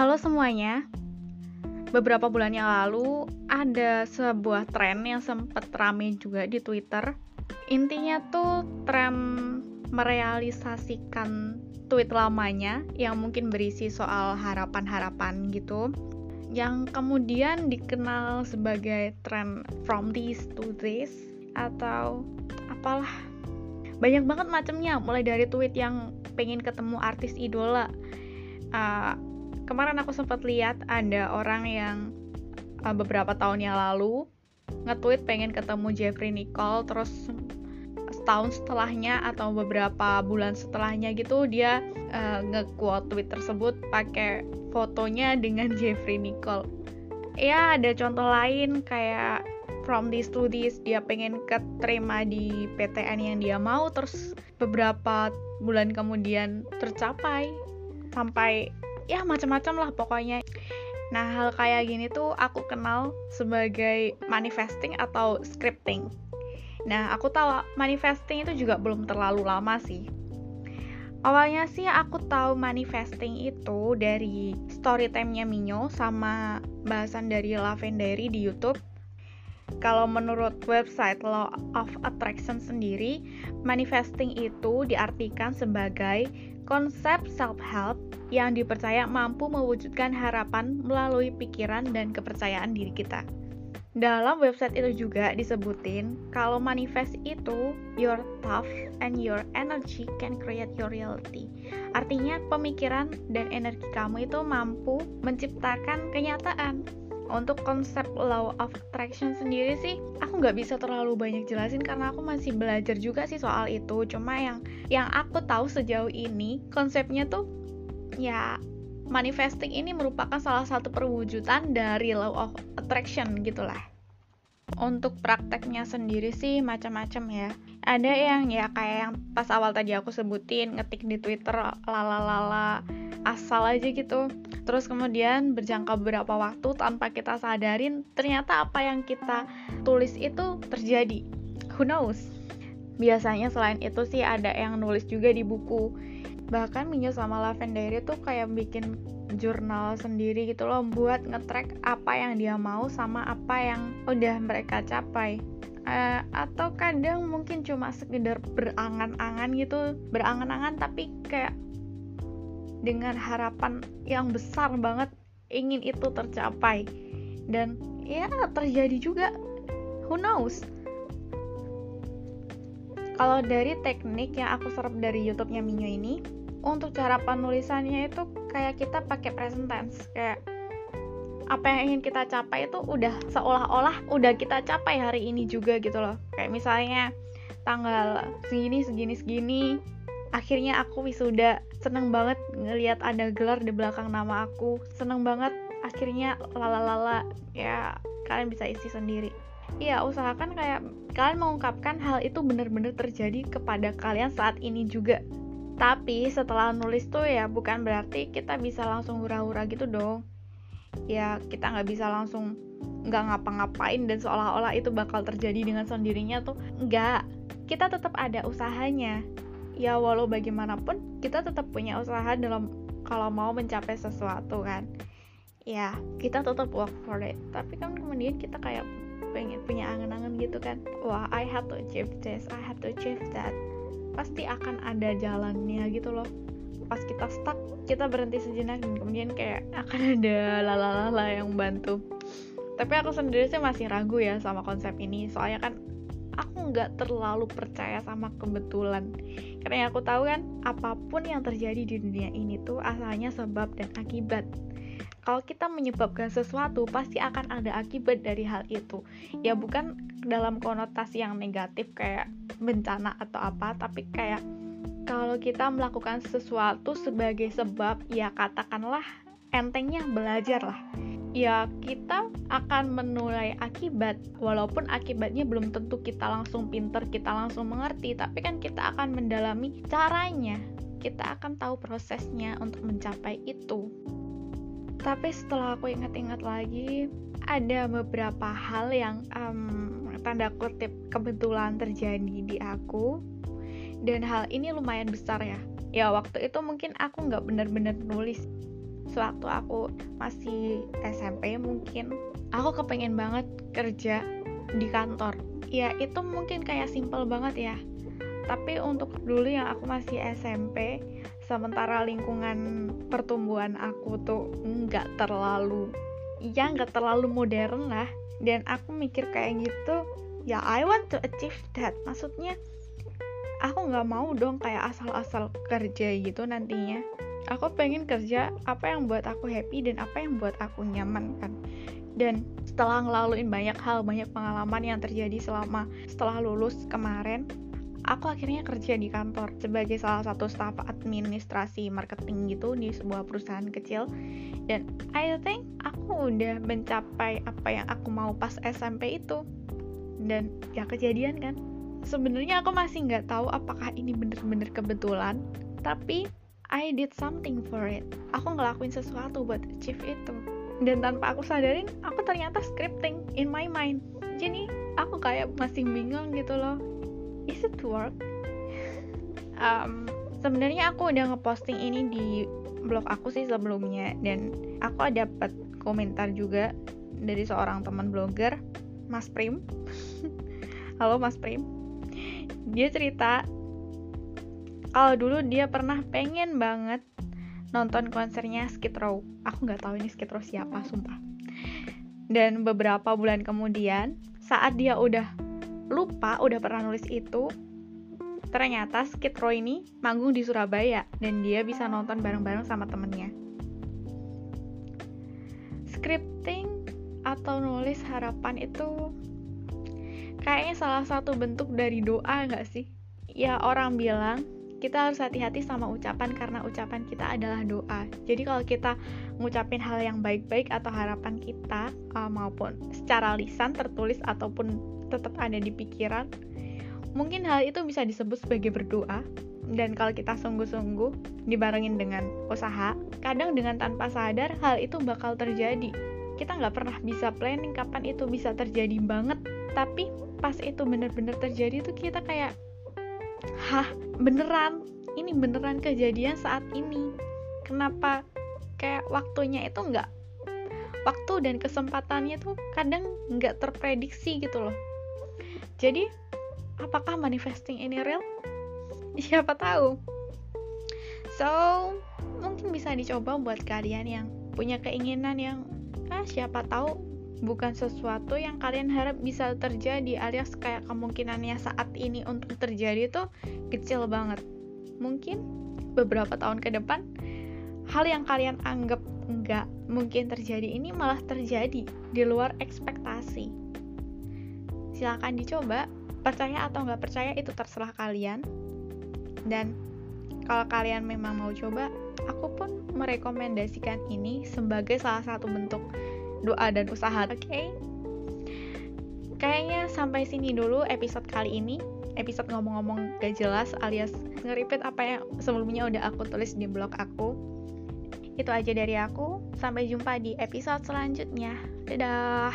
Halo semuanya. Beberapa bulan yang lalu ada sebuah tren yang sempat rame juga di Twitter. Intinya tuh tren merealisasikan tweet lamanya yang mungkin berisi soal harapan-harapan gitu. Yang kemudian dikenal sebagai tren from this to this atau apalah. Banyak banget macamnya, mulai dari tweet yang pengen ketemu artis idola. Uh, kemarin aku sempat lihat ada orang yang uh, beberapa tahun yang lalu nge-tweet pengen ketemu Jeffrey Nicole terus setahun setelahnya atau beberapa bulan setelahnya gitu dia uh, nge-quote tweet tersebut pakai fotonya dengan Jeffrey Nicole. Ya ada contoh lain kayak from this to this dia pengen keterima di PTN yang dia mau terus beberapa bulan kemudian tercapai sampai ya macam-macam lah pokoknya. Nah hal kayak gini tuh aku kenal sebagai manifesting atau scripting. Nah aku tahu manifesting itu juga belum terlalu lama sih. Awalnya sih aku tahu manifesting itu dari story time-nya Minyo sama bahasan dari Lavendary di YouTube kalau menurut website Law of Attraction sendiri, manifesting itu diartikan sebagai konsep self-help yang dipercaya mampu mewujudkan harapan melalui pikiran dan kepercayaan diri kita. Dalam website itu juga disebutin kalau manifest itu your thought and your energy can create your reality. Artinya pemikiran dan energi kamu itu mampu menciptakan kenyataan. Untuk konsep law of attraction sendiri sih, aku nggak bisa terlalu banyak jelasin karena aku masih belajar juga sih soal itu. Cuma yang yang aku tahu sejauh ini konsepnya tuh ya manifesting ini merupakan salah satu perwujudan dari law of attraction gitulah. Untuk prakteknya sendiri sih macam-macam ya. Ada yang ya kayak yang pas awal tadi aku sebutin ngetik di Twitter lala asal aja gitu. Terus kemudian berjangka beberapa waktu tanpa kita sadarin ternyata apa yang kita tulis itu terjadi. Who knows? Biasanya selain itu sih ada yang nulis juga di buku bahkan Minyo sama Lavender tuh kayak bikin jurnal sendiri gitu loh buat ngetrack apa yang dia mau sama apa yang udah mereka capai uh, atau kadang mungkin cuma sekedar berangan-angan gitu berangan-angan tapi kayak dengan harapan yang besar banget ingin itu tercapai. Dan ya terjadi juga. Who knows? Kalau dari teknik yang aku serap dari YouTube-nya Minyo ini untuk cara penulisannya itu kayak kita pakai present tense. Kayak apa yang ingin kita capai itu udah seolah-olah udah kita capai hari ini juga gitu loh. Kayak misalnya tanggal segini segini segini akhirnya aku wisuda. Seneng banget ngelihat ada gelar di belakang nama aku. Seneng banget. Akhirnya lalalala. Ya kalian bisa isi sendiri. Iya, usahakan kayak kalian mengungkapkan hal itu benar-benar terjadi kepada kalian saat ini juga. Tapi setelah nulis tuh ya bukan berarti kita bisa langsung hura-hura gitu dong. Ya kita nggak bisa langsung nggak ngapa-ngapain dan seolah-olah itu bakal terjadi dengan sendirinya tuh. Nggak. Kita tetap ada usahanya ya walau bagaimanapun kita tetap punya usaha dalam kalau mau mencapai sesuatu kan? Ya kita tetap work for it. Tapi kan kemudian kita kayak pengen punya angan-angan gitu kan? Wah I have to achieve this I have to achieve that. Pasti akan ada jalannya gitu loh. Pas kita stuck kita berhenti sejenak dan kemudian kayak akan ada lalalala yang bantu. Tapi aku sendiri sih masih ragu ya sama konsep ini. Soalnya kan aku nggak terlalu percaya sama kebetulan. Karena yang aku tahu kan apa pun yang terjadi di dunia ini tuh asalnya sebab dan akibat. Kalau kita menyebabkan sesuatu pasti akan ada akibat dari hal itu. Ya bukan dalam konotasi yang negatif kayak bencana atau apa tapi kayak kalau kita melakukan sesuatu sebagai sebab ya katakanlah entengnya belajar lah ya kita akan menulai akibat walaupun akibatnya belum tentu kita langsung pinter kita langsung mengerti tapi kan kita akan mendalami caranya. Kita akan tahu prosesnya untuk mencapai itu. Tapi setelah aku ingat-ingat lagi ada beberapa hal yang um, tanda kutip kebetulan terjadi di aku. Dan hal ini lumayan besar ya. Ya waktu itu mungkin aku nggak benar-benar nulis sewaktu aku masih SMP mungkin. Aku kepengen banget kerja di kantor. Ya itu mungkin kayak simple banget ya. Tapi untuk dulu yang aku masih SMP sementara lingkungan pertumbuhan aku tuh nggak terlalu ya nggak terlalu modern lah. Dan aku mikir kayak gitu ya I want to achieve that. Maksudnya aku nggak mau dong kayak asal-asal kerja gitu nantinya aku pengen kerja apa yang buat aku happy dan apa yang buat aku nyaman kan. Dan setelah ngelaluin banyak hal banyak pengalaman yang terjadi selama setelah lulus kemarin aku akhirnya kerja di kantor sebagai salah satu staf administrasi marketing gitu di sebuah perusahaan kecil. Dan I think aku udah mencapai apa yang aku mau pas SMP itu. Dan ya kejadian kan. Sebenarnya aku masih nggak tahu apakah ini bener-bener kebetulan tapi I did something for it. Aku ngelakuin sesuatu buat achieve itu. Dan tanpa aku sadarin aku ternyata scripting in my mind. Jadi aku kayak masih bingung gitu loh. Is it work? Um, sebenarnya aku udah ngeposting ini di blog aku sih sebelumnya. Dan aku dapat komentar juga dari seorang teman blogger Mas Prim. Halo Mas Prim. Dia cerita kalau dulu dia pernah pengen banget nonton konsernya Skid Row. Aku nggak tahu ini Skid Row siapa, sumpah. Dan beberapa bulan kemudian, saat dia udah lupa, udah pernah nulis itu, ternyata Skid Row ini manggung di Surabaya dan dia bisa nonton bareng-bareng sama temennya. Scripting atau nulis harapan itu kayaknya salah satu bentuk dari doa nggak sih? Ya orang bilang kita harus hati-hati sama ucapan karena ucapan kita adalah doa. Jadi kalau kita ngucapin hal yang baik-baik atau harapan kita uh, maupun secara lisan tertulis ataupun tetap ada di pikiran, mungkin hal itu bisa disebut sebagai berdoa. Dan kalau kita sungguh-sungguh dibarengin dengan usaha, kadang dengan tanpa sadar hal itu bakal terjadi. Kita nggak pernah bisa planning kapan itu bisa terjadi banget, tapi pas itu bener-bener terjadi tuh kita kayak hah beneran? Ini beneran kejadian saat ini. Kenapa kayak waktunya itu nggak waktu dan kesempatannya tuh kadang nggak terprediksi gitu loh. Jadi apakah manifesting ini real? Siapa tahu. So mungkin bisa dicoba buat kalian yang punya keinginan yang ah siapa tahu bukan sesuatu yang kalian harap bisa terjadi alias kayak kemungkinannya saat ini untuk terjadi itu kecil banget. Mungkin beberapa tahun ke depan hal yang kalian anggap nggak mungkin terjadi ini malah terjadi di luar ekspektasi. Silahkan dicoba percaya atau nggak percaya itu terserah kalian. Dan kalau kalian memang mau coba aku pun merekomendasikan ini sebagai salah satu bentuk doa dan usaha. Oke. Okay? kayaknya sampai sini dulu episode kali ini. Episode ngomong-ngomong gak jelas alias nge-repeat apa yang sebelumnya udah aku tulis di blog aku. Itu aja dari aku. Sampai jumpa di episode selanjutnya. Dadah